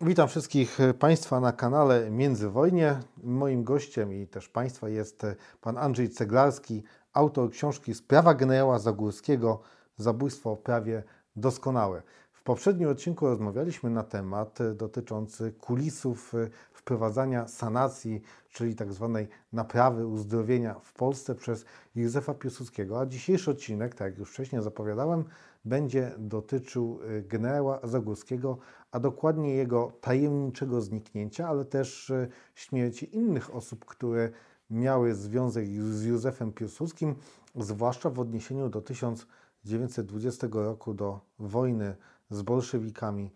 Witam wszystkich Państwa na kanale Międzywojnie. Moim gościem i też Państwa jest pan Andrzej Ceglarski, autor książki Sprawa generała Zagórskiego Zabójstwo prawie doskonałe. W poprzednim odcinku rozmawialiśmy na temat dotyczący kulisów wprowadzania sanacji, czyli tak zwanej naprawy, uzdrowienia w Polsce przez Józefa Piłsudskiego. A dzisiejszy odcinek, tak jak już wcześniej zapowiadałem, będzie dotyczył y, generała Zagórskiego, a dokładnie jego tajemniczego zniknięcia, ale też y, śmierci innych osób, które miały związek z Józefem Piłsudskim, zwłaszcza w odniesieniu do 1920 roku, do wojny z bolszewikami.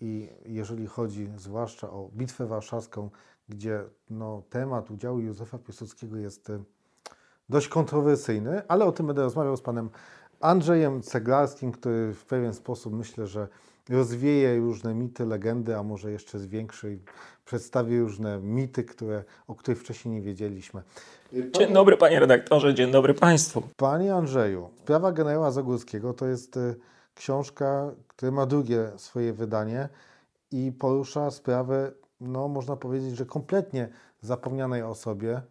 I jeżeli chodzi zwłaszcza o Bitwę Warszawską, gdzie no, temat udziału Józefa Piłsudskiego jest y, dość kontrowersyjny, ale o tym będę rozmawiał z panem Andrzejem Ceglarskim, który w pewien sposób myślę, że rozwieje różne mity, legendy, a może jeszcze zwiększy i przedstawi różne mity, które, o których wcześniej nie wiedzieliśmy. Dzień dobry panie redaktorze, dzień dobry państwu. Panie Andrzeju, Sprawa generała Zagórskiego to jest y, książka, która ma drugie swoje wydanie i porusza sprawę, no można powiedzieć, że kompletnie zapomnianej osobie,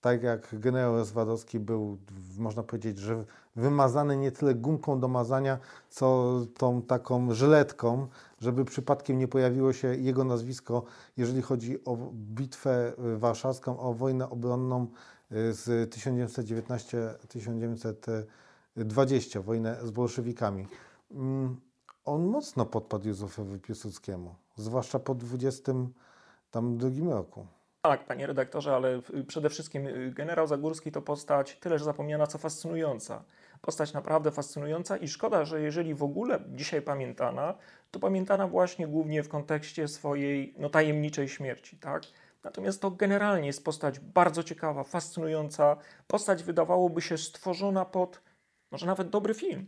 tak jak generał Rozwadowski był, można powiedzieć, że wymazany nie tyle gumką do mazania, co tą taką żyletką, żeby przypadkiem nie pojawiło się jego nazwisko, jeżeli chodzi o bitwę warszawską, o wojnę obronną y, z 1919-1920, wojnę z bolszewikami. Mm, on mocno podpadł Józefowi Piłsudskiemu, zwłaszcza po 22 roku. Tak, panie redaktorze, ale przede wszystkim y, generał Zagórski to postać tyleż zapomniana, co fascynująca. Postać naprawdę fascynująca i szkoda, że jeżeli w ogóle dzisiaj pamiętana, to pamiętana właśnie głównie w kontekście swojej no, tajemniczej śmierci, tak? Natomiast to generalnie jest postać bardzo ciekawa, fascynująca. Postać wydawałoby się stworzona pod może nawet dobry film.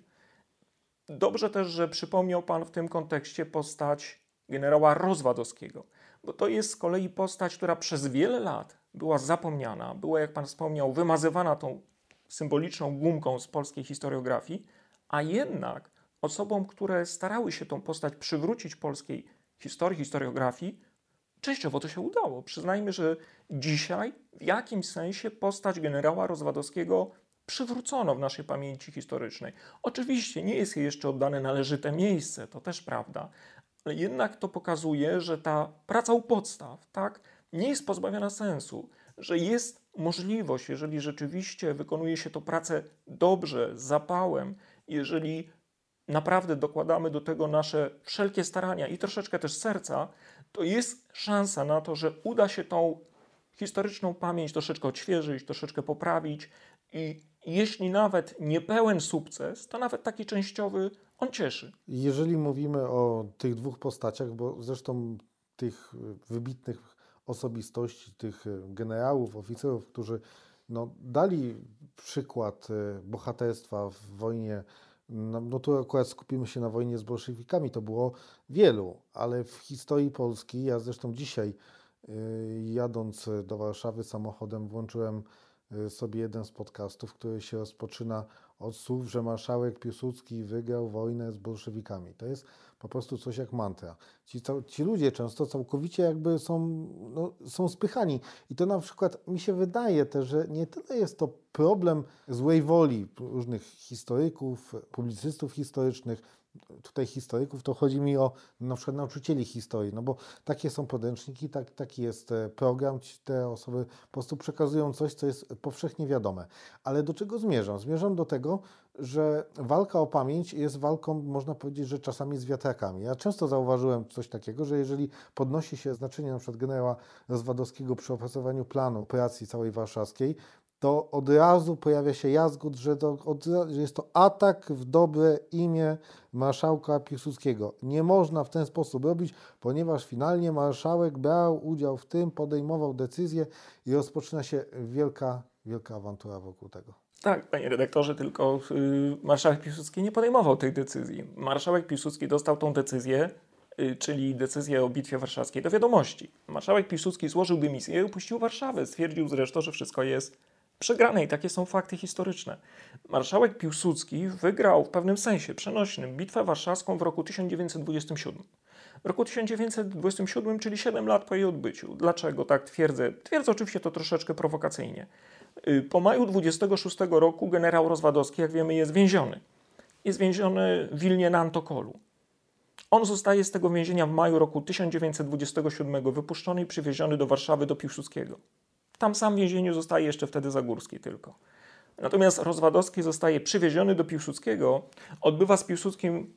Dobrze też, że przypomniał Pan w tym kontekście postać generała Rozwadowskiego bo to jest z kolei postać, która przez wiele lat była zapomniana, była, jak Pan wspomniał, wymazywana tą symboliczną gumką z polskiej historiografii, a jednak osobom, które starały się tą postać przywrócić polskiej historii, historiografii, częściowo to się udało. Przyznajmy, że dzisiaj w jakimś sensie postać generała Rozwadowskiego przywrócono w naszej pamięci historycznej. Oczywiście nie jest jej jeszcze oddane należyte miejsce, to też prawda, ale jednak to pokazuje, że ta praca u podstaw tak, nie jest pozbawiona sensu, że jest możliwość, jeżeli rzeczywiście wykonuje się to pracę dobrze, z zapałem, jeżeli naprawdę dokładamy do tego nasze wszelkie starania i troszeczkę też serca, to jest szansa na to, że uda się tą historyczną pamięć troszeczkę odświeżyć, troszeczkę poprawić i jeśli nawet niepełen sukces, to nawet taki częściowy on cieszy. Jeżeli mówimy o tych dwóch postaciach, bo zresztą tych wybitnych osobistości, tych generałów, oficerów, którzy no, dali przykład e, bohaterstwa w wojnie, no, no tu akurat skupimy się na wojnie z bolszewikami, to było wielu, ale w historii Polski, ja zresztą dzisiaj e, jadąc do Warszawy samochodem włączyłem sobie jeden z podcastów, który się rozpoczyna od słów, że marszałek Piłsudski wygrał wojnę z bolszewikami. To jest po prostu coś jak mantra. Ci, ci ludzie często całkowicie jakby są, no, są spychani. I to na przykład mi się wydaje też, że nie tyle jest to problem złej woli różnych historyków, publicystów historycznych, tutaj historyków, to chodzi mi o na przykład nauczycieli historii, no bo takie są podręczniki, tak, taki jest e, program, te osoby po prostu przekazują coś, co jest powszechnie wiadome. Ale do czego zmierzam? Zmierzam do tego, że walka o pamięć jest walką, można powiedzieć, że czasami z wiatrakami. Ja często zauważyłem coś takiego, że jeżeli podnosi się znaczenie na przykład generała Rozwadowskiego przy opracowaniu planu operacji całej warszawskiej, to od razu pojawia się jazgot, że, to, od, że jest to atak w dobre imię marszałka Piłsudskiego. Nie można w ten sposób robić, ponieważ finalnie marszałek brał udział w tym, podejmował decyzje i rozpoczyna się wielka, wielka awantura wokół tego. Tak, panie redaktorze, tylko yy, marszałek Piłsudski nie podejmował tej decyzji. Marszałek Piłsudski dostał tą decyzję, yy, czyli decyzję o Bitwie Warszawskiej, do wiadomości. Marszałek Piłsudski złożył dymisję i opuścił Warszawę. Stwierdził zresztą, że wszystko jest przegranej. Takie są fakty historyczne. Marszałek Piłsudski wygrał w pewnym sensie przenośnym Bitwę Warszawską w roku 1927. w roku 1927, czyli 7 lat po jej odbyciu. Dlaczego tak twierdzę? Twierdzę oczywiście to troszeczkę prowokacyjnie. Y, po maju 26 roku generał Rozwadowski, jak wiemy, jest więziony. Jest więziony w Wilnie na Antokolu. On zostaje z tego więzienia w maju roku 1927 wypuszczony i przywieziony do Warszawy do Piłsudskiego. Tam sam w więzieniu zostaje jeszcze wtedy Zagórski tylko. Natomiast Rozwadowski zostaje przywieziony do Piłsudskiego, odbywa z Piłsudskim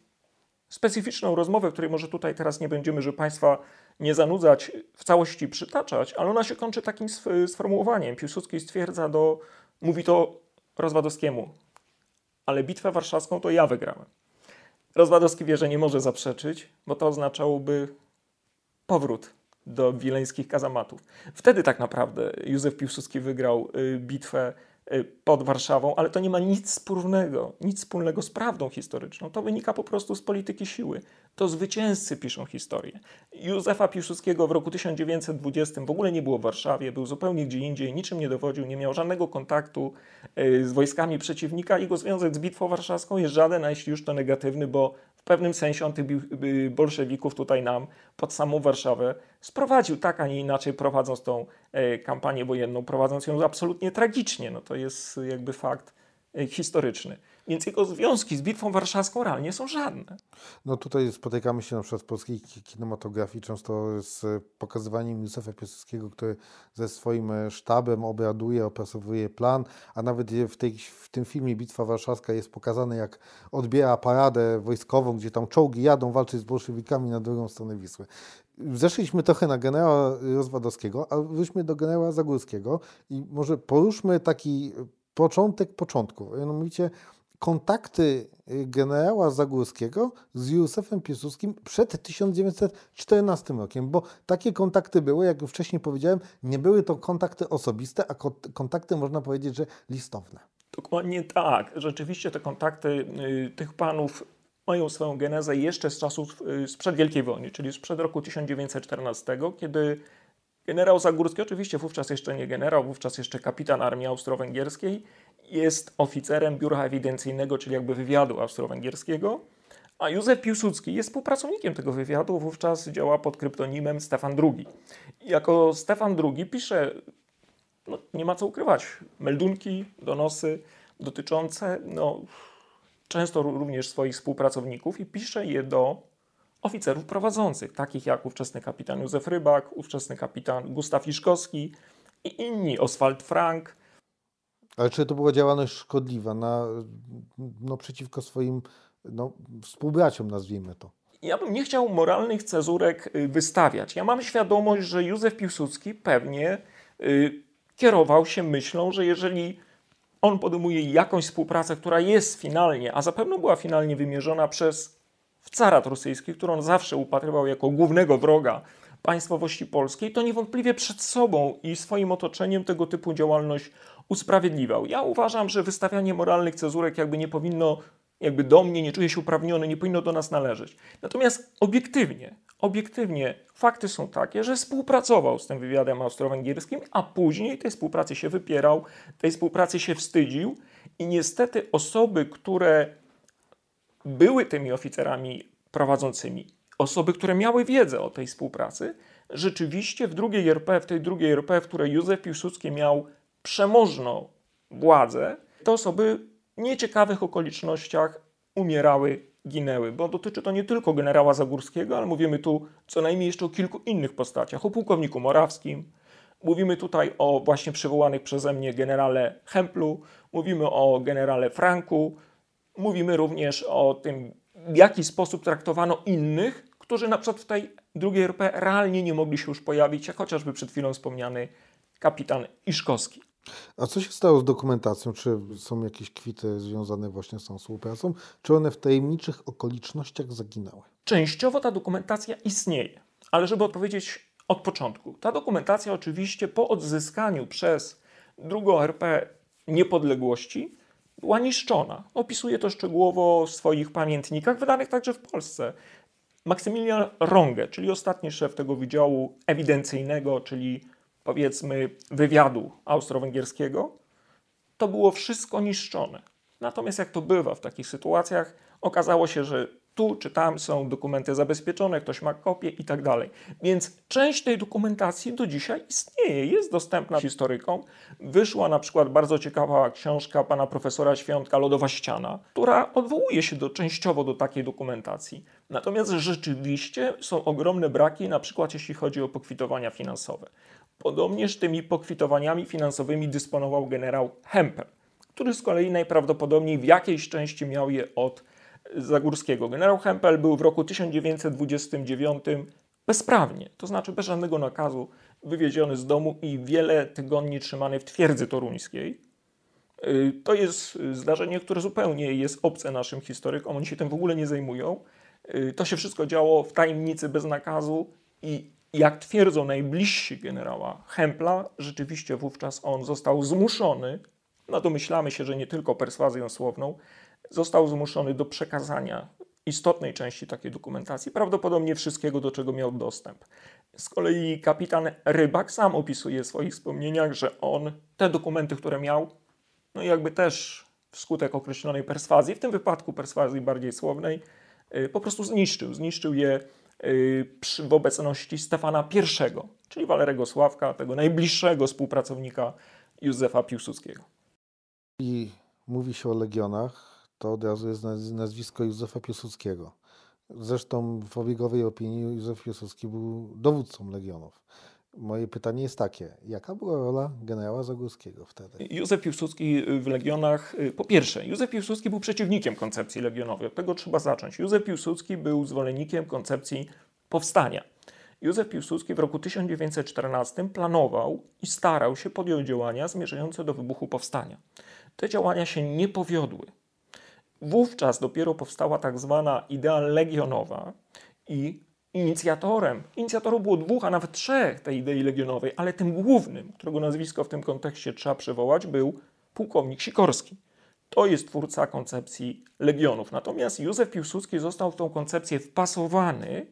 specyficzną rozmowę, której może tutaj teraz nie będziemy, żeby Państwa nie zanudzać, w całości przytaczać, ale ona się kończy takim sformułowaniem. Piłsudski stwierdza do, mówi to Rozwadowskiemu, ale bitwę warszawską to ja wygrałem. Rozwadowski wie, że nie może zaprzeczyć, bo to oznaczałoby powrót do wileńskich kazamatów. Wtedy tak naprawdę Józef Piłsudski wygrał y, bitwę Y, pod Warszawą, ale to nie ma nic wspólnego, nic wspólnego z prawdą historyczną. To wynika po prostu z polityki siły. To zwycięzcy piszą historię. Józefa Piłsudskiego w roku 1920 w ogóle nie było w Warszawie, był zupełnie gdzie indziej, niczym nie dowodził, nie miał żadnego kontaktu y, z wojskami przeciwnika. Jego związek z Bitwą Warszawską jest żaden, a jeśli już to negatywny, bo w pewnym sensie on tych bolszewików tutaj nam pod samą Warszawę sprowadził tak, a nie inaczej, prowadząc tą e, kampanię wojenną, prowadząc ją absolutnie tragicznie. No to jest jakby fakt e, historyczny. Więc jego związki z Bitwą Warszawską realnie są żadne. No tutaj spotykamy się na przykład w polskiej kinematografii często z pokazywaniem Józefa Piłsudskiego, który ze swoim e, sztabem obraduje, opracowuje plan, a nawet w, tej, w tym filmie Bitwa Warszawska jest pokazane, jak odbiera paradę wojskową, gdzie tam czołgi jadą walczyć z bolszewikami na drugą stronę Wisły. Zeszliśmy trochę na generała Rozwadowskiego, a wróćmy do generała Zagórskiego i może poruszmy taki początek początku. Mianowicie kontakty y, generała Zagórskiego z Józefem Piłsudskim przed 1914 rokiem, bo takie kontakty były, jak już wcześniej powiedziałem, nie były to kontakty osobiste, a kontakty można powiedzieć, że listowne. Dokładnie tak. Rzeczywiście te kontakty y, tych panów mają swoją genezę jeszcze z czasów y, sprzed Wielkiej Wojny, czyli sprzed roku 1914, kiedy generał Zagórski, oczywiście wówczas jeszcze nie generał, wówczas jeszcze kapitan armii austro-węgierskiej, jest oficerem biura ewidencyjnego, czyli jakby wywiadu austro-węgierskiego, a Józef Piłsudski jest współpracownikiem tego wywiadu, wówczas działa pod kryptonimem Stefan II. Jako Stefan II pisze, no, nie ma co ukrywać, meldunki, donosy dotyczące no, często również swoich współpracowników i pisze je do oficerów prowadzących, takich jak ówczesny kapitan Józef Rybak, ówczesny kapitan Gustaw Iszkowski i inni, Oswald Frank, ale czy to była działalność szkodliwa na, no, przeciwko swoim no, współbraciom, nazwijmy to? Ja bym nie chciał moralnych cezurek y, wystawiać. Ja mam świadomość, że Józef Piłsudski pewnie y, kierował się myślą, że jeżeli on podejmuje jakąś współpracę, która jest finalnie, a zapewne była finalnie wymierzona przez carat rosyjski, który on zawsze upatrywał jako głównego wroga państwowości polskiej, to niewątpliwie przed sobą i swoim otoczeniem tego typu działalność usprawiedliwiał. Ja uważam, że wystawianie moralnych cezurek jakby nie powinno, jakby do mnie, nie czuję się uprawniony, nie powinno do nas należeć. Natomiast obiektywnie, obiektywnie fakty są takie, że współpracował z tym wywiadem austro-węgierskim, a później tej współpracy się wypierał, tej współpracy się wstydził i niestety osoby, które były tymi oficerami prowadzącymi, osoby, które miały wiedzę o tej współpracy, rzeczywiście w drugiej RP, w tej drugiej RP, w której Józef Piłsudski miał przemożną władzę, te osoby w nieciekawych okolicznościach umierały, ginęły, bo dotyczy to nie tylko generała Zagórskiego, ale mówimy tu co najmniej jeszcze o kilku innych postaciach, o pułkowniku Morawskim, mówimy tutaj o właśnie przywołanych przeze mnie generale Hemplu, mówimy o generale Franku, mówimy również o tym, w jaki sposób traktowano innych, którzy na przykład w tej drugiej RP realnie nie mogli się już pojawić, jak chociażby przed chwilą wspomniany kapitan Iszkowski. A co się stało z dokumentacją? Czy są jakieś kwity związane właśnie z tą współpracą? Czy one w tajemniczych okolicznościach zaginęły? Częściowo ta dokumentacja istnieje, ale żeby odpowiedzieć od początku. Ta dokumentacja oczywiście po odzyskaniu przez drugą RP niepodległości była niszczona. Opisuje to szczegółowo w swoich pamiętnikach, wydanych także w Polsce. Maksymilian Ronge, czyli ostatni szef tego wydziału ewidencyjnego, czyli powiedzmy wywiadu austro-węgierskiego, to było wszystko niszczone. Natomiast jak to bywa w takich sytuacjach, okazało się, że Tu czy tam są dokumenty zabezpieczone, ktoś ma kopię i tak dalej. Więc część tej dokumentacji do dzisiaj istnieje, jest dostępna historykom. Wyszła na przykład bardzo ciekawa książka pana profesora Świątka Lodowa Ściana, która odwołuje się do, częściowo do takiej dokumentacji. Natomiast rzeczywiście są ogromne braki, na przykład jeśli chodzi o pokwitowania finansowe. Podobnież tymi pokwitowaniami finansowymi dysponował generał Hempel, który z kolei najprawdopodobniej w jakiejś części miał je od Zagórskiego. Generał Hempel był w roku 1929 bezprawnie, to znaczy bez żadnego nakazu, wywieziony z domu i wiele tygodni trzymany w twierdzy toruńskiej. Y, to jest zdarzenie, które zupełnie jest obce naszym historykom, oni się tym w ogóle nie zajmują. Y, to się wszystko działo w tajemnicy, bez nakazu i jak twierdzą najbliżsi generała Hempla, rzeczywiście wówczas on został zmuszony, no domyślamy się, że nie tylko perswazją słowną, został zmuszony do przekazania istotnej części takiej dokumentacji, prawdopodobnie wszystkiego, do czego miał dostęp. Z kolei kapitan Rybak sam opisuje w swoich wspomnieniach, że on te dokumenty, które miał, no jakby też wskutek określonej perswazji, w tym wypadku perswazji bardziej słownej, y, po prostu zniszczył. Zniszczył je y, w obecności Stefana I, czyli Walerego Sławka, tego najbliższego współpracownika Józefa Piłsudskiego. I mówi się o legionach, to od razu jest nazwisko Józefa Piłsudskiego. Zresztą w obiegowej opinii Józef Piłsudski był dowódcą legionów. Moje pytanie jest takie, jaka była rola generała Zagórskiego wtedy? Józef Piłsudski w Legionach, y, po pierwsze, Józef Piłsudski był przeciwnikiem koncepcji legionowej, od tego trzeba zacząć. Józef Piłsudski był zwolennikiem koncepcji powstania. Józef Piłsudski w roku 1914 planował i starał się podjąć działania zmierzające do wybuchu powstania. Te działania się nie powiodły. Wówczas dopiero powstała tak zwana idea legionowa i inicjatorem, inicjatorów było dwóch, a nawet trzech tej idei legionowej, ale tym głównym, którego nazwisko w tym kontekście trzeba przywołać, był pułkownik Sikorski. To jest twórca koncepcji legionów. Natomiast Józef Piłsudski został w tą koncepcję wpasowany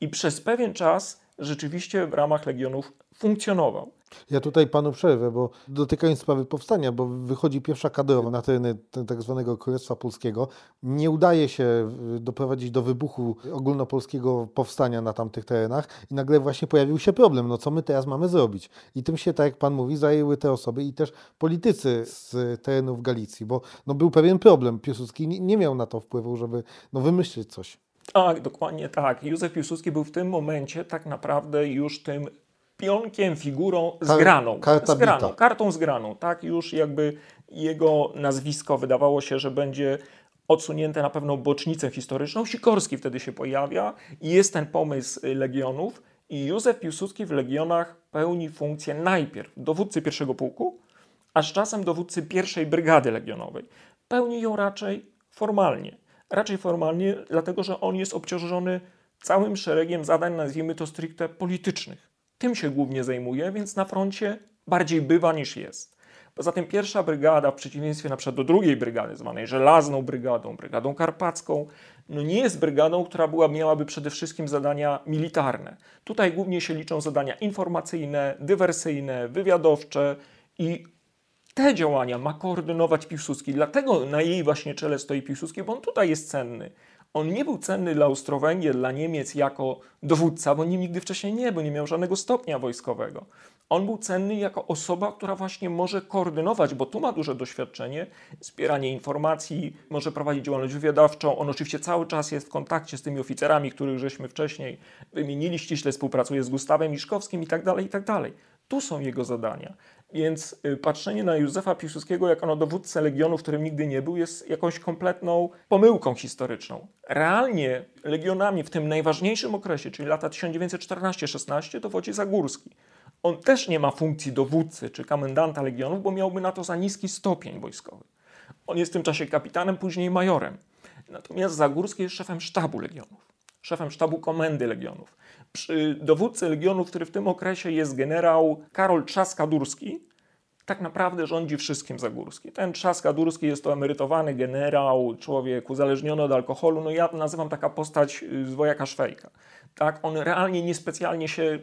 i przez pewien czas rzeczywiście w ramach legionów funkcjonował. Ja tutaj panu przerwę, bo dotykając sprawy powstania, bo wychodzi pierwsza kadrowa na tereny tak zwanego Królestwa Polskiego, nie udaje się y, doprowadzić do wybuchu ogólnopolskiego powstania na tamtych terenach i nagle właśnie pojawił się problem, no co my teraz mamy zrobić? I tym się, tak jak pan mówi, zajęły te osoby i też politycy z terenów Galicji, bo no, był pewien problem. Piłsudski nie miał na to wpływu, żeby no, wymyślić coś. Tak, dokładnie tak. Józef Piłsudski był w tym momencie tak naprawdę już tym pionkiem, figurą zgraną. Karta zgraną kartą zgraną. Tak już jakby jego nazwisko wydawało się, że będzie odsunięte na pewną bocznicę historyczną. Sikorski wtedy się pojawia i jest ten pomysł Legionów i Józef Piłsudski w Legionach pełni funkcję najpierw dowódcy pierwszego pułku, a z czasem dowódcy pierwszej brygady legionowej. Pełni ją raczej formalnie. Raczej formalnie, dlatego że on jest obciążony całym szeregiem zadań, nazwijmy to stricte politycznych. Tym się głównie zajmuje, więc na froncie bardziej bywa niż jest. Poza tym pierwsza brygada, w przeciwieństwie na przykład do drugiej brygady, zwanej żelazną brygadą, brygadą karpacką, no nie jest brygadą, która była, miałaby przede wszystkim zadania militarne. Tutaj głównie się liczą zadania informacyjne, dywersyjne, wywiadowcze i te działania ma koordynować Piłsudski. Dlatego na jej właśnie czele stoi Piłsudski, bo on tutaj jest cenny. On nie był cenny dla Austro-Węgier, dla Niemiec jako dowódca, bo nim nigdy wcześniej nie był, nie miał żadnego stopnia wojskowego. On był cenny jako osoba, która właśnie może koordynować, bo tu ma duże doświadczenie, zbieranie informacji, może prowadzić działalność wywiadowczą. On oczywiście cały czas jest w kontakcie z tymi oficerami, których żeśmy wcześniej wymienili, ściśle współpracuje z Gustawem Miszkowskim i tak dalej, i tak dalej. Tu są jego zadania. Więc y, patrzenie na Józefa Piłsudskiego jako na dowódcę Legionów, którym nigdy nie był, jest jakąś kompletną pomyłką historyczną. Realnie Legionami w tym najważniejszym okresie, czyli lata 1914-16, dowodzi Zagórski. On też nie ma funkcji dowódcy czy komendanta Legionów, bo miałby na to za niski stopień wojskowy. On jest w tym czasie kapitanem, później majorem. Natomiast Zagórski jest szefem sztabu Legionów, szefem sztabu komendy Legionów dowódcy Legionów, który w tym okresie jest generał Karol Trzaskadurski, tak naprawdę rządzi wszystkim Zagórski. Ten Trzaska-Durski jest to emerytowany generał, człowiek uzależniony od alkoholu. No ja nazywam taka postać y, z wojaka Szwejka. Tak? On realnie niespecjalnie się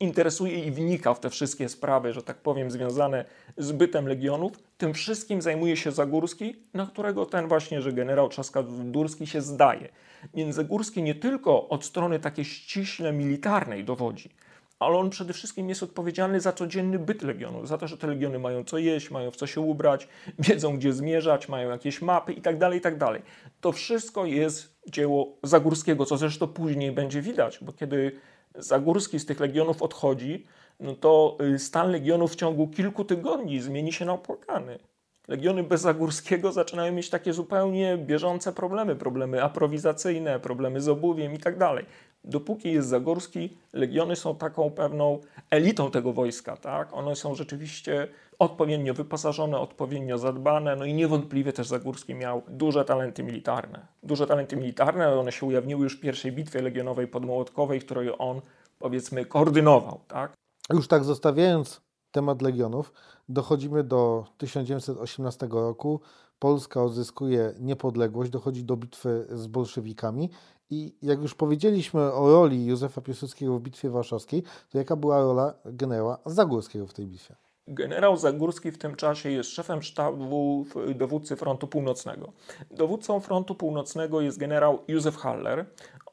interesuje i wnika w te wszystkie sprawy, że tak powiem, związane z bytem legionów. Tym wszystkim zajmuje się Zagórski, na którego ten właśnie, że generał Trzaska-Durski się zdaje. Więc Zagórski nie tylko od strony takiej ściśle militarnej dowodzi, ale on przede wszystkim jest odpowiedzialny za codzienny byt legionów, za to, że te legiony mają co jeść, mają w co się ubrać, wiedzą gdzie zmierzać, mają jakieś mapy itd., tak itd. Tak to wszystko jest dzieło Zagórskiego, co zresztą później będzie widać, bo kiedy Zagórski z tych legionów odchodzi, no to y, stan legionów w ciągu kilku tygodni zmieni się na opłakany. Legiony bez Zagórskiego zaczynają mieć takie zupełnie bieżące problemy, problemy aprowizacyjne, problemy z obuwiem i tak dalej. Dopóki jest Zagórski, legiony są taką pewną elitą tego wojska, tak? One są rzeczywiście odpowiednio wyposażone, odpowiednio zadbane, no i niewątpliwie też Zagórski miał duże talenty militarne. Duże talenty militarne, one się ujawniły już w pierwszej bitwie legionowej podmołotkowej, której on, powiedzmy, koordynował, tak? Już tak zostawiając temat legionów, dochodzimy do 1918 roku. Polska odzyskuje niepodległość, dochodzi do bitwy z bolszewikami. I jak już powiedzieliśmy o roli Józefa Piłsudskiego w Bitwie Warszawskiej, to jaka była rola generała Zagórskiego w tej bitwie? Generał Zagórski w tym czasie jest szefem sztabu dowódcy Frontu Północnego. Dowódcą Frontu Północnego jest generał Józef Haller.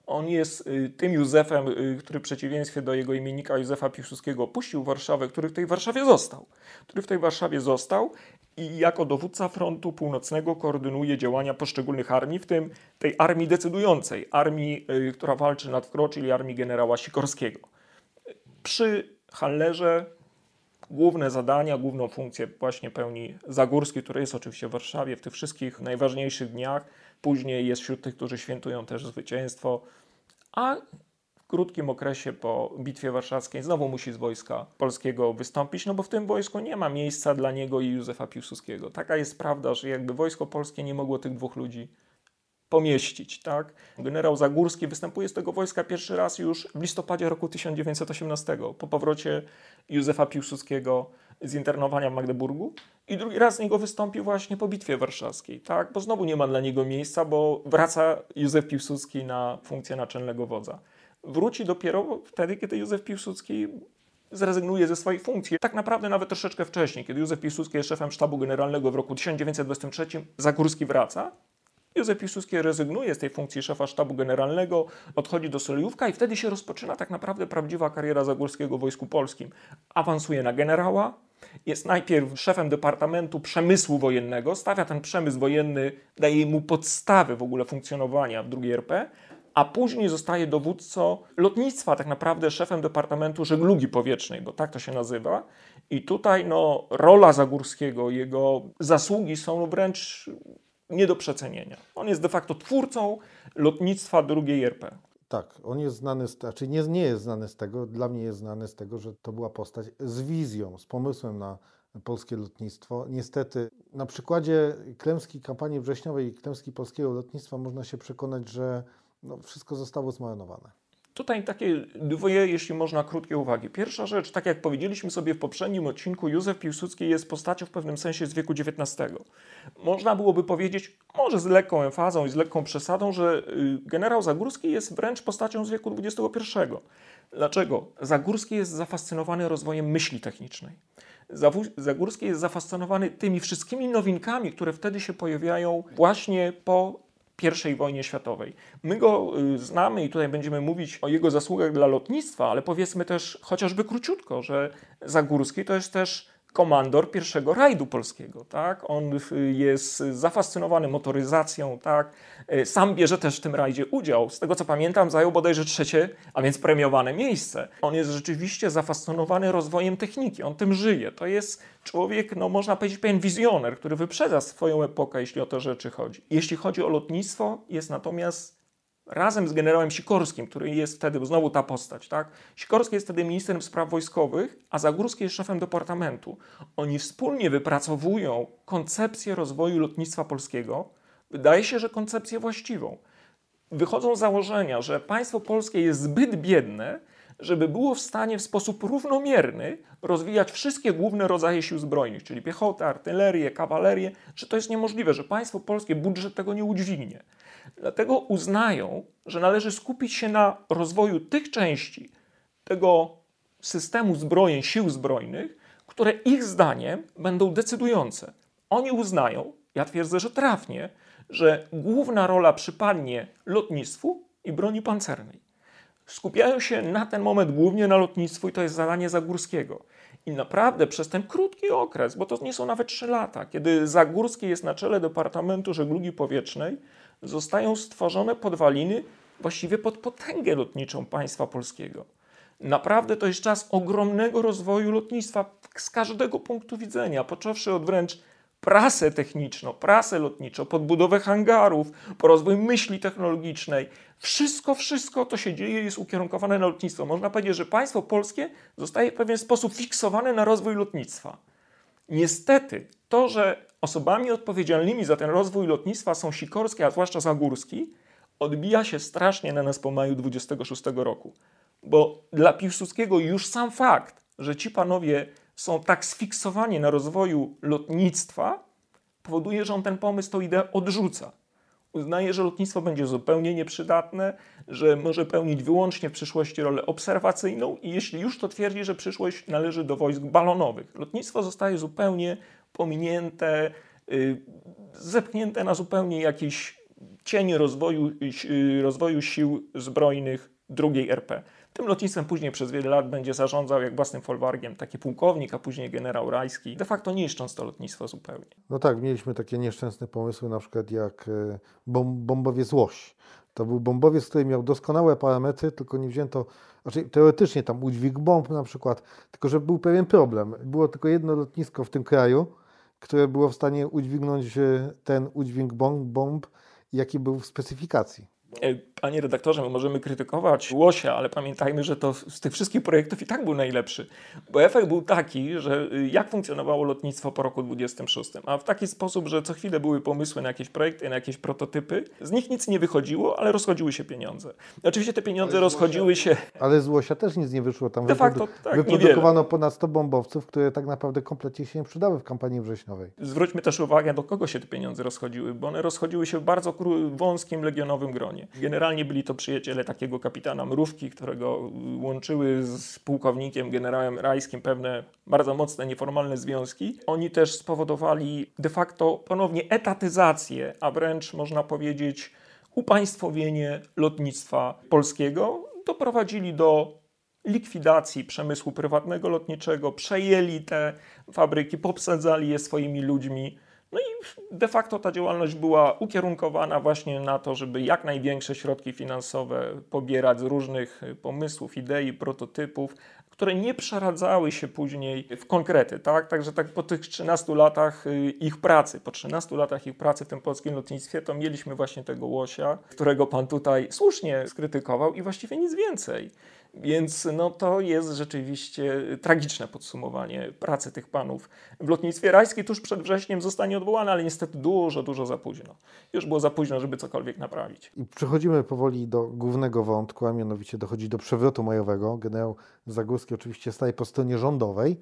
On jest y, tym Józefem, y, który w przeciwieństwie do jego imiennika Józefa Piłsudskiego opuścił Warszawę, który w tej Warszawie został. Który w tej Warszawie został i jako dowódca frontu północnego koordynuje działania poszczególnych armii, w tym tej armii decydującej, armii, y, która walczy nad Wkro, czyli armii generała Sikorskiego. Przy Hallerze główne zadania, główną funkcję właśnie pełni Zagórski, który jest oczywiście w Warszawie w tych wszystkich najważniejszych dniach. Później jest wśród tych, którzy świętują też zwycięstwo, a w krótkim okresie po Bitwie Warszawskiej znowu musi z wojska polskiego wystąpić, no bo w tym wojsku nie ma miejsca dla niego i Józefa Piłsudskiego. Taka jest prawda, że jakby wojsko polskie nie mogło tych dwóch ludzi pomieścić. Tak? Generał Zagórski występuje z tego wojska pierwszy raz już w listopadzie roku 1918, po powrocie Józefa Piłsudskiego z internowania w Magdeburgu i drugi raz z niego wystąpi właśnie po Bitwie Warszawskiej, tak? bo znowu nie ma dla niego miejsca, bo wraca Józef Piłsudski na funkcję naczelnego wodza. Wróci dopiero wtedy, kiedy Józef Piłsudski zrezygnuje ze swojej funkcji. Tak naprawdę nawet troszeczkę wcześniej, kiedy Józef Piłsudski jest szefem sztabu generalnego w roku 1923, Zagórski wraca Józef Piłsudski rezygnuje z tej funkcji szefa sztabu generalnego, odchodzi do Solejówka i wtedy się rozpoczyna tak naprawdę prawdziwa kariera Zagórskiego w Wojsku Polskim. Awansuje na generała, jest najpierw szefem Departamentu Przemysłu Wojennego, stawia ten przemysł wojenny, daje mu podstawy w ogóle funkcjonowania w II RP, a później zostaje dowódcą lotnictwa, tak naprawdę szefem Departamentu Żeglugi Powietrznej, bo tak to się nazywa. I tutaj no, rola Zagórskiego, jego zasługi są wręcz nie do przecenienia. On jest de facto twórcą lotnictwa drugiej RP. Tak, on jest znany, z, znaczy nie, nie jest znany z tego, dla mnie jest znany z tego, że to była postać z wizją, z pomysłem na polskie lotnictwo. Niestety na przykładzie klęski kampanii wrześniowej i klęski polskiego lotnictwa można się przekonać, że no, wszystko zostało zmarnowane. Tutaj takie dwie, jeśli można, krótkie uwagi. Pierwsza rzecz, tak jak powiedzieliśmy sobie w poprzednim odcinku, Józef Piłsudski jest postacią w pewnym sensie z wieku XIX. Można byłoby powiedzieć, może z lekką emfazą i z lekką przesadą, że y, generał Zagórski jest wręcz postacią z wieku XXI. Dlaczego? Zagórski jest zafascynowany rozwojem myśli technicznej. Zagórski jest zafascynowany tymi wszystkimi nowinkami, które wtedy się pojawiają właśnie po i wojnie światowej. My go y, znamy i tutaj będziemy mówić o jego zasługach dla lotnictwa, ale powiedzmy też chociażby króciutko, że Zagórski to jest też komandor pierwszego rajdu polskiego, tak? On jest zafascynowany motoryzacją, tak? Sam bierze też w tym rajdzie udział. Z tego co pamiętam, zajął bodajże trzecie, a więc premiowane miejsce. On jest rzeczywiście zafascynowany rozwojem techniki, on tym żyje. To jest człowiek, no można powiedzieć, pewien wizjoner, który wyprzedza swoją epokę, jeśli o te rzeczy chodzi. Jeśli chodzi o lotnictwo, jest natomiast razem z generałem Sikorskim, który jest wtedy, znowu ta postać, tak? Sikorski jest wtedy ministrem spraw wojskowych, a Zagórski jest szefem departamentu. Oni wspólnie wypracowują koncepcję rozwoju lotnictwa polskiego. Wydaje się, że koncepcję właściwą. Wychodzą z założenia, że państwo polskie jest zbyt biedne, żeby było w stanie w sposób równomierny rozwijać wszystkie główne rodzaje sił zbrojnych, czyli piechotę, artylerię, kawalerię, że to jest niemożliwe, że państwo polskie budżet tego nie udźwignie. Dlatego uznają, że należy skupić się na rozwoju tych części tego systemu zbrojeń, sił zbrojnych, które ich zdaniem będą decydujące. Oni uznają, ja twierdzę, że trafnie, że główna rola przypadnie lotnictwu i broni pancernej. Skupiają się na ten moment głównie na lotnictwu i to jest zadanie Zagórskiego. I naprawdę przez ten krótki okres, bo to nie są nawet 3 lata, kiedy Zagórski jest na czele Departamentu Żeglugi Powietrznej, zostają stworzone podwaliny właściwie pod potęgę lotniczą państwa polskiego. Naprawdę to jest czas ogromnego rozwoju lotnictwa z każdego punktu widzenia, począwszy od wręcz prasę techniczną, prasę lotniczą, podbudowę hangarów, po rozwój myśli technologicznej. Wszystko, wszystko to się dzieje, jest ukierunkowane na lotnictwo. Można powiedzieć, że państwo polskie zostaje w pewien sposób fiksowane na rozwój lotnictwa. Niestety, to, że osobami odpowiedzialnymi za ten rozwój lotnictwa są Sikorski, a zwłaszcza Zagórski, odbija się strasznie na nas po maju 26 roku. Bo dla Piłsudskiego już sam fakt, że ci panowie są tak sfiksowani na rozwoju lotnictwa, powoduje, że on ten pomysł, tą ideę odrzuca. Uznaje, że lotnictwo będzie zupełnie nieprzydatne, że może pełnić wyłącznie w przyszłości rolę obserwacyjną i jeśli już to twierdzi, że przyszłość należy do wojsk balonowych. Lotnictwo zostaje zupełnie pominięte, yy, zepchnięte na zupełnie jakiś cień rozwoju, yy, rozwoju sił zbrojnych drugiej RP. Tym lotnictwem później przez wiele lat będzie zarządzał jak własnym folwargiem taki pułkownik, a później generał Rajski, de facto niszcząc to lotnictwo zupełnie. No tak, mieliśmy takie nieszczęsne pomysły, na przykład jak e, bom bombowiec Łoś. To był bombowiec, który miał doskonałe parametry, tylko nie wzięto, znaczy teoretycznie tam udźwig bomb na przykład, tylko że był pewien problem. Było tylko jedno lotnisko w tym kraju, które było w stanie udźwignąć e, ten udźwig bomb, bomb jaki był w specyfikacji. Panie redaktorze, my możemy krytykować Łosia, ale pamiętajmy, że to z tych wszystkich projektów i tak był najlepszy. Bo efekt był taki, że y, jak funkcjonowało lotnictwo po roku 26, a w taki sposób, że co chwilę były pomysły na jakieś projekty, na jakieś prototypy, z nich nic nie wychodziło, ale rozchodziły się pieniądze. Oczywiście te pieniądze rozchodziły się... Ale z Łosia też nic nie wyszło. Tam De facto tak, wyprodukowano niewiele. ponad 100 bombowców, które tak naprawdę kompletnie się nie przydały w kampanii wrześniowej. Zwróćmy też uwagę, do kogo się te pieniądze rozchodziły, bo one rozchodziły się w bardzo wąskim legionowym gronie. Generalnie byli to przyjaciele takiego kapitana Mrówki, którego łączyły z pułkownikiem, generałem Rajskim pewne bardzo mocne, nieformalne związki. Oni też spowodowali de facto ponownie etatyzację, a wręcz można powiedzieć upaństwowienie lotnictwa polskiego. Doprowadzili do likwidacji przemysłu prywatnego lotniczego, przejęli te fabryki, popsadzali je swoimi ludźmi. No i de facto ta działalność była ukierunkowana właśnie na to, żeby jak największe środki finansowe pobierać z różnych pomysłów, idei, prototypów, które nie przeradzały się później w konkrety, tak? Także tak po tych 13 latach y, ich pracy, po 13 latach ich pracy w tym polskim lotnictwie, to mieliśmy właśnie tego łosia, którego pan tutaj słusznie skrytykował i właściwie nic więcej. Więc no, to jest rzeczywiście tragiczne podsumowanie pracy tych panów. W lotnictwie rajskim tuż przed wrześniem zostanie odwołany, ale niestety dużo, dużo za późno. Już było za późno, żeby cokolwiek naprawić. I przechodzimy powoli do głównego wątku, a mianowicie dochodzi do przewrotu majowego. Generał Zagórski oczywiście staje po stronie rządowej.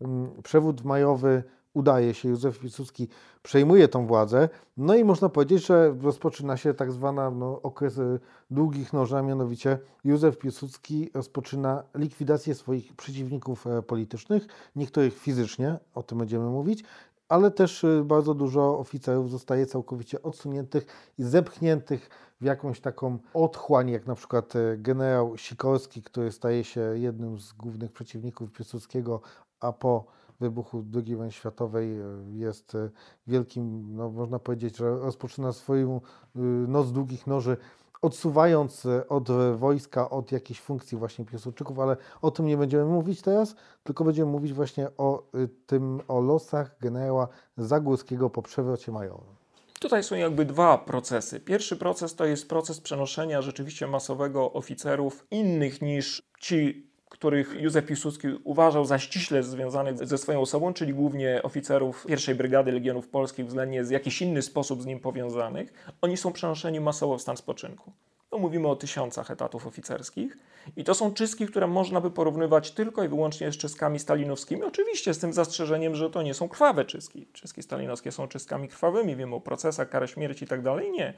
Mm, Przewód majowy udaje się, Józef Piłsudski przejmuje tą władzę, no i można powiedzieć, że rozpoczyna się tak zwana no, okres y, długich noży, mianowicie Józef Piłsudski rozpoczyna likwidację swoich przeciwników e, politycznych, niektórych fizycznie, o tym będziemy mówić, ale też y, bardzo dużo oficerów zostaje całkowicie odsuniętych i zepchniętych w jakąś taką otchłań, jak na przykład e, generał Sikorski, który staje się jednym z głównych przeciwników Piłsudskiego, a po wybuchu II wojny światowej e, jest e, wielkim, no można powiedzieć, że rozpoczyna swoją y, noc długich noży, odsuwając e, od wojska, od jakichś funkcji właśnie Piłsudczyków, ale o tym nie będziemy mówić teraz, tylko będziemy mówić właśnie o tym, o losach generała Zagórskiego po przewrocie majowym. Tutaj są jakby dwa procesy. Pierwszy proces to jest proces przenoszenia rzeczywiście masowego oficerów innych niż ci, których Józef Piłsudski uważał za ściśle związanych ze swoją osobą, czyli głównie oficerów pierwszej Brygady Legionów Polskich, względnie z jakiś inny sposób z nim powiązanych. Oni są przenoszeni masowo w stan spoczynku. To mówimy o tysiącach etatów oficerskich. I to są czystki, które można by porównywać tylko i wyłącznie z czystkami stalinowskimi. Oczywiście z tym zastrzeżeniem, że to nie są krwawe czystki. Czystki stalinowskie są czystkami krwawymi, wiemy o procesach, karę śmierci i tak dalej. Nie.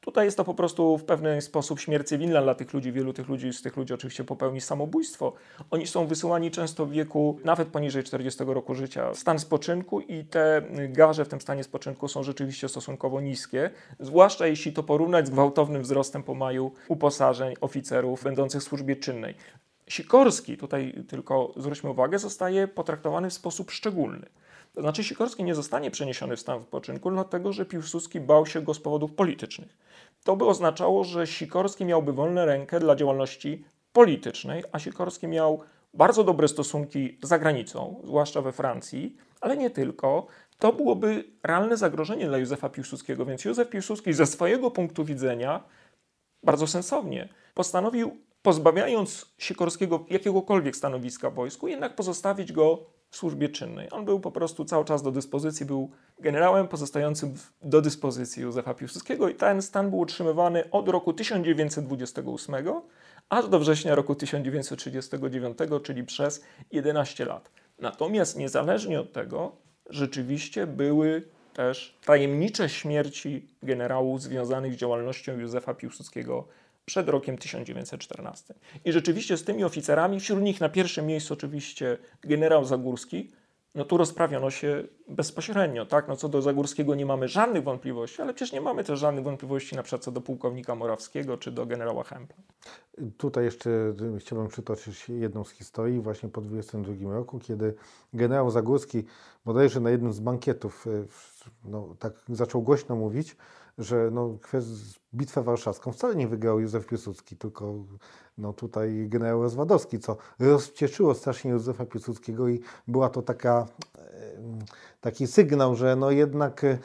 Tutaj jest to po prostu w pewien sposób śmierć cywilna dla tych ludzi. Wielu tych ludzi, z tych ludzi oczywiście popełni samobójstwo. Oni są wysyłani często w wieku nawet poniżej 40 roku życia stan spoczynku i te garze w tym stanie spoczynku są rzeczywiście stosunkowo niskie, zwłaszcza jeśli to porównać z gwałtownym wzrostem po maju uposażeń oficerów będących w służbie czynnej. Sikorski, tutaj tylko zwróćmy uwagę, zostaje potraktowany w sposób szczególny. To znaczy Sikorski nie zostanie przeniesiony w stan spoczynku, dlatego że Piłsudski bał się go z powodów politycznych. To by oznaczało, że Sikorski miałby wolną rękę dla działalności politycznej, a Sikorski miał bardzo dobre stosunki za granicą, zwłaszcza we Francji, ale nie tylko. To byłoby realne zagrożenie dla Józefa Piłsudskiego, więc Józef Piłsudski ze swojego punktu widzenia bardzo sensownie postanowił, pozbawiając Sikorskiego jakiegokolwiek stanowiska w wojsku, jednak pozostawić go w służbie czynnej. On był po prostu cały czas do dyspozycji, był generałem pozostającym do dyspozycji Józefa Piłsudskiego i ten stan był utrzymywany od roku 1928 aż do września roku 1939, czyli przez 11 lat. Natomiast niezależnie od tego, rzeczywiście były też tajemnicze śmierci generałów związanych z działalnością Józefa Piłsudskiego przed rokiem 1914. I rzeczywiście z tymi oficerami, wśród nich na pierwszym miejscu oczywiście generał Zagórski, no tu rozprawiono się bezpośrednio, tak? No co do Zagórskiego nie mamy żadnych wątpliwości, ale przecież nie mamy też żadnych wątpliwości na przykład co do pułkownika Morawskiego czy do generała Hempla. Tutaj jeszcze chciałbym przytoczyć jedną z historii właśnie po 22 roku, kiedy generał Zagórski bodajże na jednym z bankietów e, no, tak zaczął głośno mówić, że no, bitwę warszawską wcale nie wygrał Józef Piłsudski, tylko no, tutaj generał Rozwadowski, co rozcieszyło strasznie Józefa Piłsudskiego i była to taka taki sygnał, że no jednak e,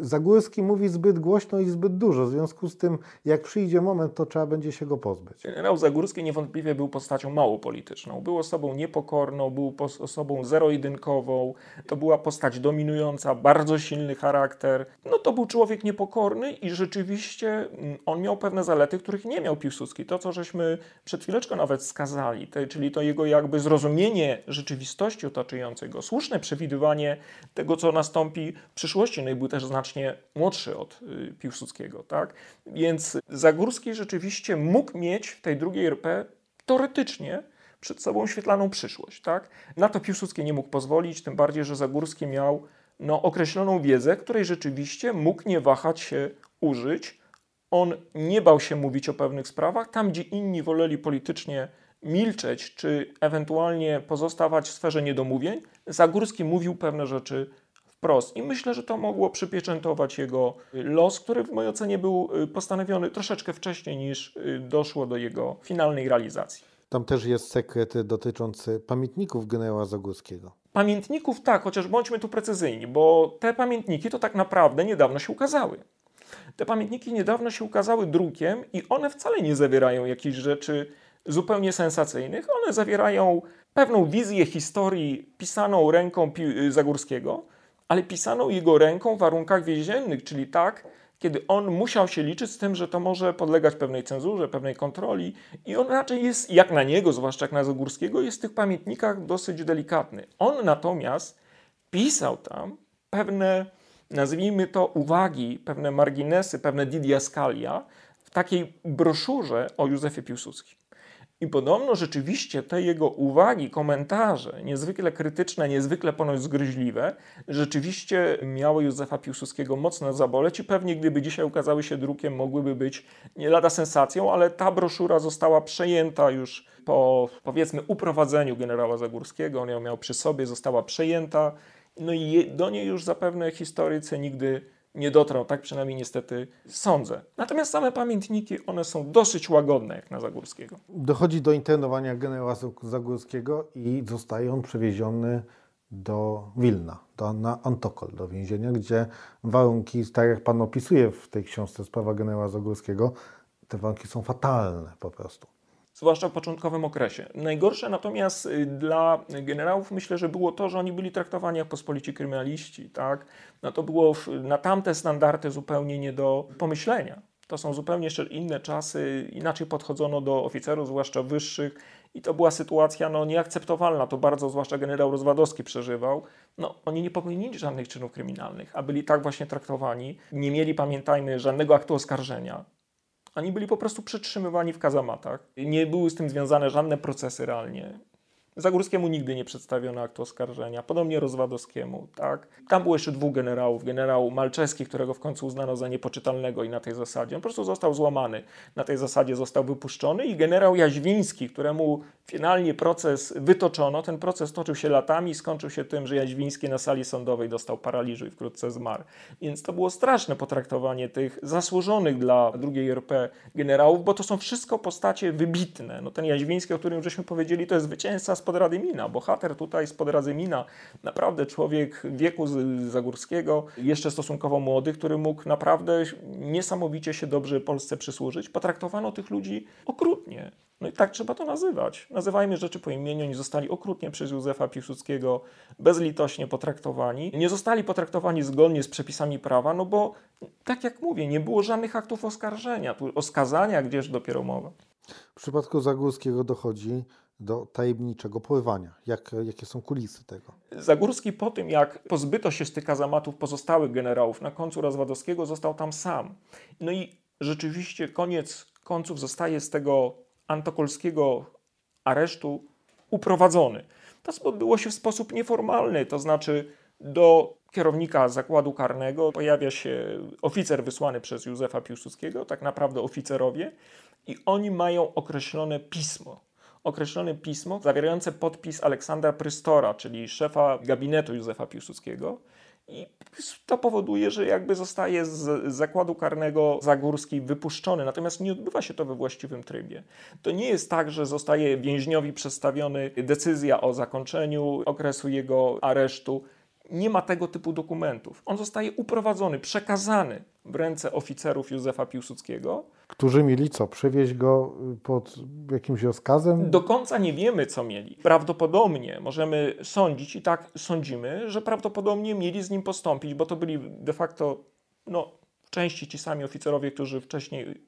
Zagórski mówi zbyt głośno i zbyt dużo. W związku z tym, jak przyjdzie moment, to trzeba będzie się go pozbyć. Generał Zagórski niewątpliwie był postacią mało polityczną. Był osobą niepokorną, był osobą zero-jedynkową. To była postać dominująca, bardzo silny charakter. No to był człowiek niepokorny i rzeczywiście mm, on miał pewne zalety, których nie miał Piłsudski. To, co żeśmy przed chwileczką nawet skazali, czyli to jego jakby zrozumienie rzeczywistości otaczającej go, słuszne przewidywanie tego, co nastąpi w przyszłości. No i był też znacznie młodszy od y, Piłsudskiego, tak? Więc Zagórski rzeczywiście mógł mieć w tej drugiej RP teoretycznie przed sobą świetlaną przyszłość, tak? Na to Piłsudski nie mógł pozwolić, tym bardziej, że Zagórski miał no, określoną wiedzę, której rzeczywiście mógł nie wahać się użyć. On nie bał się mówić o pewnych sprawach, tam gdzie inni woleli politycznie milczeć, czy ewentualnie pozostawać w sferze niedomówień, Zagórski mówił pewne rzeczy wprost. I myślę, że to mogło przypieczętować jego los, który w mojej ocenie był y, postanowiony troszeczkę wcześniej niż y, doszło do jego finalnej realizacji. Tam też jest sekret dotyczący pamiętników generała Zagórskiego. Pamiętników tak, chociaż bądźmy tu precyzyjni, bo te pamiętniki to tak naprawdę niedawno się ukazały. Te pamiętniki niedawno się ukazały drukiem i one wcale nie zawierają jakichś rzeczy zupełnie sensacyjnych. One zawierają pewną wizję historii pisaną ręką y, Zagórskiego, ale pisaną jego ręką w warunkach więziennych, czyli tak, kiedy on musiał się liczyć z tym, że to może podlegać pewnej cenzurze, pewnej kontroli i on raczej jest, jak na niego, zwłaszcza jak na Zagórskiego, jest w tych pamiętnikach dosyć delikatny. On natomiast pisał tam pewne, nazwijmy to, uwagi, pewne marginesy, pewne didiaskalia w takiej broszurze o Józefie Piłsudskim. I podobno rzeczywiście te jego uwagi, komentarze, niezwykle krytyczne, niezwykle ponoć zgryźliwe, rzeczywiście miały Józefa Piłsudskiego mocno zaboleć i pewnie gdyby dzisiaj ukazały się drukiem, mogłyby być nie lada sensacją, ale ta broszura została przejęta już po powiedzmy uprowadzeniu generała Zagórskiego, on ją miał przy sobie, została przejęta, no i do niej już zapewne historycy nigdy nie dotrą, tak przynajmniej niestety sądzę. Natomiast same pamiętniki, one są dosyć łagodne jak na Zagórskiego. Dochodzi do internowania generała Zagórskiego i zostaje on przewieziony do Wilna, do, na Antokol, do więzienia, gdzie warunki, tak jak Pan opisuje w tej książce Sprawa generała Zagórskiego, te warunki są fatalne po prostu zwłaszcza w początkowym okresie. Najgorsze natomiast y, dla generałów myślę, że było to, że oni byli traktowani jak pospolici kryminaliści. Tak? No to było na tamte standardy zupełnie nie do pomyślenia. To są zupełnie jeszcze inne czasy, inaczej podchodzono do oficerów, zwłaszcza wyższych, i to była sytuacja no, nieakceptowalna. To bardzo zwłaszcza generał Rozwadowski przeżywał. No, oni nie popełnili żadnych czynów kryminalnych, a byli tak właśnie traktowani. Nie mieli, pamiętajmy, żadnego aktu oskarżenia. Oni byli po prostu przytrzymywani w kazamatach. Nie były z tym związane żadne procesy realnie. Zagórskiemu nigdy nie przedstawiono aktu oskarżenia, podobnie Rozwadowskiemu, tak. Tam było jeszcze dwóch generałów. Generał Malczewski, którego w końcu uznano za niepoczytalnego i na tej zasadzie. On po prostu został złamany. Na tej zasadzie został wypuszczony i generał Jaźwiński, któremu finalnie proces wytoczono. Ten proces toczył się latami i skończył się tym, że Jaźwiński na sali sądowej dostał paraliżu i wkrótce zmarł. Więc to było straszne potraktowanie tych zasłużonych dla II RP generałów, bo to są wszystko postacie wybitne. No ten Jaźwiński, o którym żeśmy powiedzieli, to jest zwycięzca z spod Radymina. Bohater tutaj spod Radymina, naprawdę człowiek wieku Zagórskiego, jeszcze stosunkowo młody, który mógł naprawdę niesamowicie się dobrze Polsce przysłużyć. Potraktowano tych ludzi okrutnie. No i tak trzeba to nazywać. Nazywajmy rzeczy po imieniu. Oni zostali okrutnie przez Józefa Piłsudskiego bezlitośnie potraktowani. Nie zostali potraktowani zgodnie z przepisami prawa, no bo tak jak mówię, nie było żadnych aktów oskarżenia. Tu o skazania gdzieś dopiero mowa. W przypadku Zagórskiego dochodzi do tajemniczego pływania? Jak, jakie są kulisy tego? Zagórski po tym, jak pozbyto się z tych kazamatów pozostałych generałów na końcu Rozwadowskiego, został tam sam. No i rzeczywiście koniec końców zostaje z tego antokolskiego aresztu uprowadzony. To odbyło się w sposób nieformalny, to znaczy do kierownika zakładu karnego pojawia się oficer wysłany przez Józefa Piłsudskiego, tak naprawdę oficerowie, i oni mają określone pismo określone pismo zawierające podpis Aleksandra Prystora, czyli szefa gabinetu Józefa Piłsudskiego. I to powoduje, że jakby zostaje z zakładu karnego Zagórski wypuszczony, natomiast nie odbywa się to we właściwym trybie. To nie jest tak, że zostaje więźniowi przedstawiony decyzja o zakończeniu okresu jego aresztu nie ma tego typu dokumentów. On zostaje uprowadzony, przekazany w ręce oficerów Józefa Piłsudskiego. Którzy mieli co? Przewieźć go y, pod jakimś rozkazem? Do końca nie wiemy, co mieli. Prawdopodobnie możemy sądzić i tak sądzimy, że prawdopodobnie mieli z nim postąpić, bo to byli de facto no, w części ci sami oficerowie, którzy wcześniej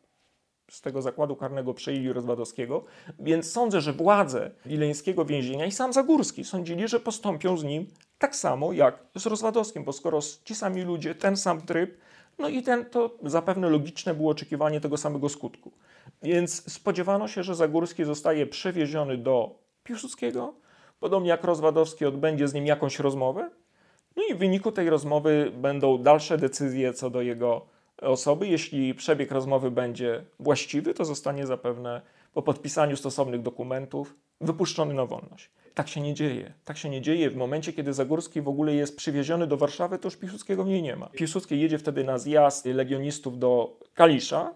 z tego zakładu karnego przejęli Rozwadowskiego, więc sądzę, że władze wileńskiego więzienia i sam Zagórski sądzili, że postąpią z nim tak samo jak z Rozwadowskim, bo skoro ci sami ludzie, ten sam tryb, no i ten, to zapewne logiczne było oczekiwanie tego samego skutku. Więc spodziewano się, że Zagórski zostaje przewieziony do Piłsudskiego, podobnie jak Rozwadowski odbędzie z nim jakąś rozmowę, no i w wyniku tej rozmowy będą dalsze decyzje co do jego osoby. Jeśli przebieg rozmowy będzie właściwy, to zostanie zapewne po podpisaniu stosownych dokumentów wypuszczony na wolność. Tak się nie dzieje. Tak się nie dzieje. W momencie, kiedy Zagórski w ogóle jest przywieziony do Warszawy, to już Piłsudskiego w niej nie ma. Piłsudski jedzie wtedy na zjazd legionistów do Kalisza,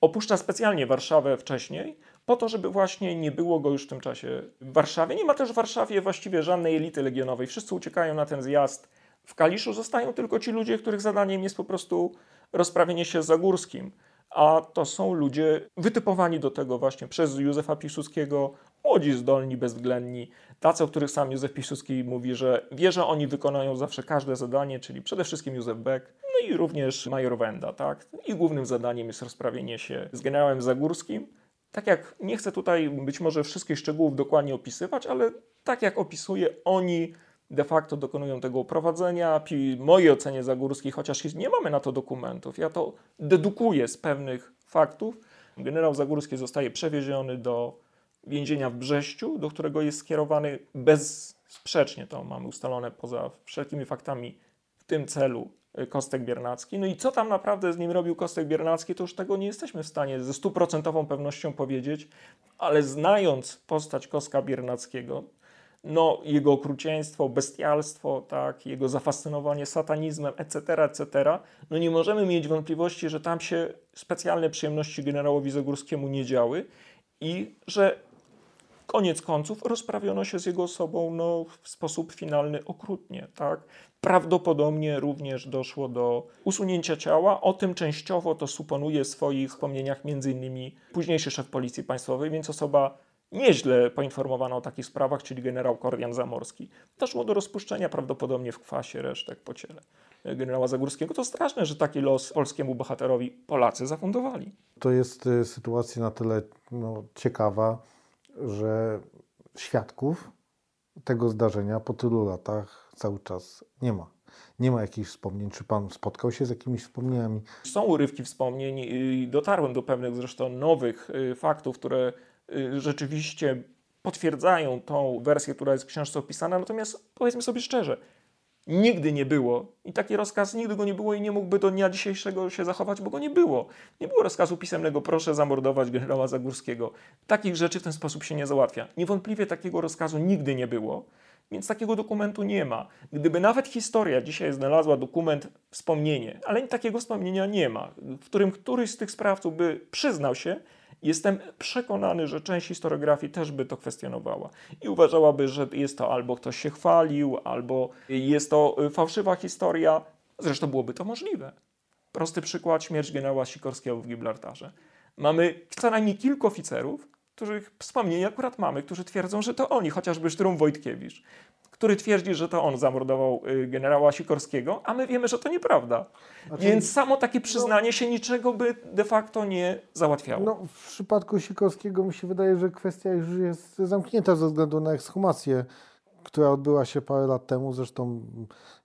opuszcza specjalnie Warszawę wcześniej, po to, żeby właśnie nie było go już w tym czasie w Warszawie. Nie ma też w Warszawie właściwie żadnej elity legionowej. Wszyscy uciekają na ten zjazd. W Kaliszu zostają tylko ci ludzie, których zadaniem jest po prostu rozprawienie się z Zagórskim. A to są ludzie wytypowani do tego właśnie przez Józefa Piłsudskiego, młodzi, zdolni, bezwzględni, tacy, o których sam Józef Piłsudski mówi, że wie, że oni wykonają zawsze każde zadanie, czyli przede wszystkim Józef Beck, no i również major Wenda, tak? I głównym zadaniem jest rozprawienie się z generałem Zagórskim. Tak jak, nie chcę tutaj być może wszystkich szczegółów dokładnie opisywać, ale tak jak opisuję, oni de facto dokonują tego uprowadzenia. W mojej ocenie Zagórski, chociaż nie mamy na to dokumentów, ja to dedukuję z pewnych faktów. Generał Zagórski zostaje przewieziony do więzienia w Brześciu, do którego jest skierowany bezsprzecznie, to mamy ustalone poza wszelkimi faktami w tym celu y, Kostek Biernacki. No i co tam naprawdę z nim robił Kostek Biernacki, to już tego nie jesteśmy w stanie ze stuprocentową pewnością powiedzieć, ale znając postać Kostka Biernackiego, no, jego okrucieństwo, bestialstwo, tak, jego zafascynowanie satanizmem, etc., etc., no nie możemy mieć wątpliwości, że tam się specjalne przyjemności generałowi Zagórskiemu nie działy i że koniec końców rozprawiono się z jego osobą no, w sposób finalny okrutnie. Tak? Prawdopodobnie również doszło do usunięcia ciała. O tym częściowo to suponuje w swoich wspomnieniach m.in. późniejszy szef Policji Państwowej, więc osoba nieźle poinformowano o takich sprawach, czyli generał Kordian Zamorski. Doszło do rozpuszczenia prawdopodobnie w kwasie resztek po ciele generała Zagórskiego. To straszne, że taki los polskiemu bohaterowi Polacy zafundowali. To jest y, sytuacja na tyle no, ciekawa, że świadków tego zdarzenia po tylu latach cały czas nie ma. Nie ma jakichś wspomnień. Czy pan spotkał się z jakimiś wspomnieniami? Są urywki wspomnień i dotarłem do pewnych zresztą nowych y, faktów, które y, rzeczywiście potwierdzają tą wersję, która jest w książce opisana. Natomiast powiedzmy sobie szczerze, nigdy nie było i taki rozkaz nigdy go nie było i nie mógłby do dnia dzisiejszego się zachować, bo go nie było. Nie było rozkazu pisemnego, proszę zamordować generała Zagórskiego. Takich rzeczy w ten sposób się nie załatwia. Niewątpliwie takiego rozkazu nigdy nie było. Więc takiego dokumentu nie ma. Gdyby nawet historia dzisiaj znalazła dokument, wspomnienie, ale takiego wspomnienia nie ma, w którym któryś z tych sprawców by przyznał się, Jestem przekonany, że część historiografii też by to kwestionowała i uważałaby, że jest to albo ktoś się chwalił, albo jest to y, fałszywa historia. Zresztą byłoby to możliwe. Prosty przykład: śmierć generała Sikorskiego w Gibraltarze. Mamy co najmniej kilku oficerów, których wspomnienia akurat mamy, którzy twierdzą, że to oni, chociażby Sztrum Wojtkiewicz, który twierdzi, że to on zamordował y, generała Sikorskiego, a my wiemy, że to nieprawda. Znaczy, Więc samo takie przyznanie no, się niczego by de facto nie załatwiało. No, w przypadku Sikorskiego mi się wydaje, że kwestia już jest zamknięta ze względu na ekshumację która odbyła się parę lat temu. Zresztą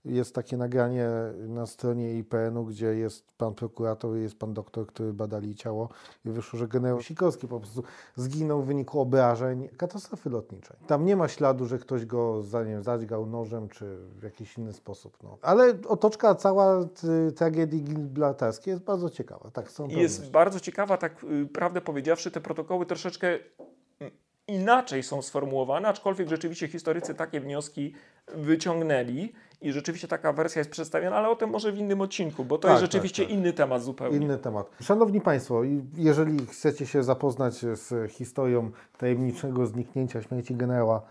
jest takie nagranie na stronie IPN-u, gdzie jest pan prokurator i jest pan doktor, który badali ciało i wyszło, że generał Sikorski po prostu zginął w wyniku obrażeń katastrofy lotniczej. Tam nie ma śladu, że ktoś go zanim zadźgał nożem czy w jakiś inny sposób. No. Ale otoczka cała tragedii gibraltarskiej jest bardzo ciekawa. Tak, są jest bardzo ciekawa, tak y, prawdę powiedziawszy, te protokoły troszeczkę inaczej są sformułowane, aczkolwiek rzeczywiście historycy takie wnioski wyciągnęli i rzeczywiście taka wersja jest przedstawiona, ale o tym może w innym odcinku, bo to tak, jest rzeczywiście tak, tak. inny temat zupełnie. Inny temat. Szanowni Państwo, jeżeli chcecie się zapoznać z historią tajemniczego zniknięcia śmierci generała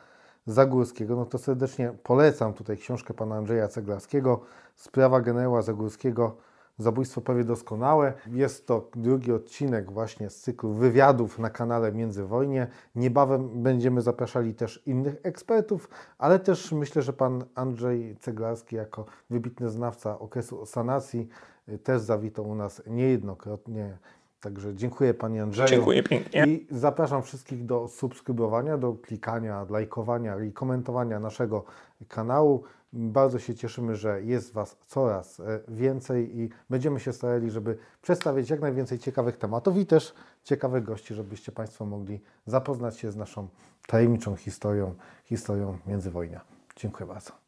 Zagórskiego, no to serdecznie polecam tutaj książkę pana Andrzeja Ceglarskiego, Sprawa generała Zagórskiego Zabójstwo prawie doskonałe. Jest to drugi odcinek właśnie z cyklu wywiadów na kanale Międzywojnie. Niebawem będziemy zapraszali też innych ekspertów, ale też myślę, że pan Andrzej Ceglarski jako wybitny znawca okresu sanacji y, też zawitał u nas niejednokrotnie. Także dziękuję Panie Andrzeju. Dziękuję pięknie. I zapraszam wszystkich do subskrybowania, do klikania, lajkowania i komentowania naszego kanału. Bardzo się cieszymy, że jest Was coraz e, więcej i będziemy się starali, żeby przedstawić jak najwięcej ciekawych tematów i też ciekawych gości, żebyście Państwo mogli zapoznać się z naszą tajemniczą historią, historią międzywojnia. Dziękuję bardzo.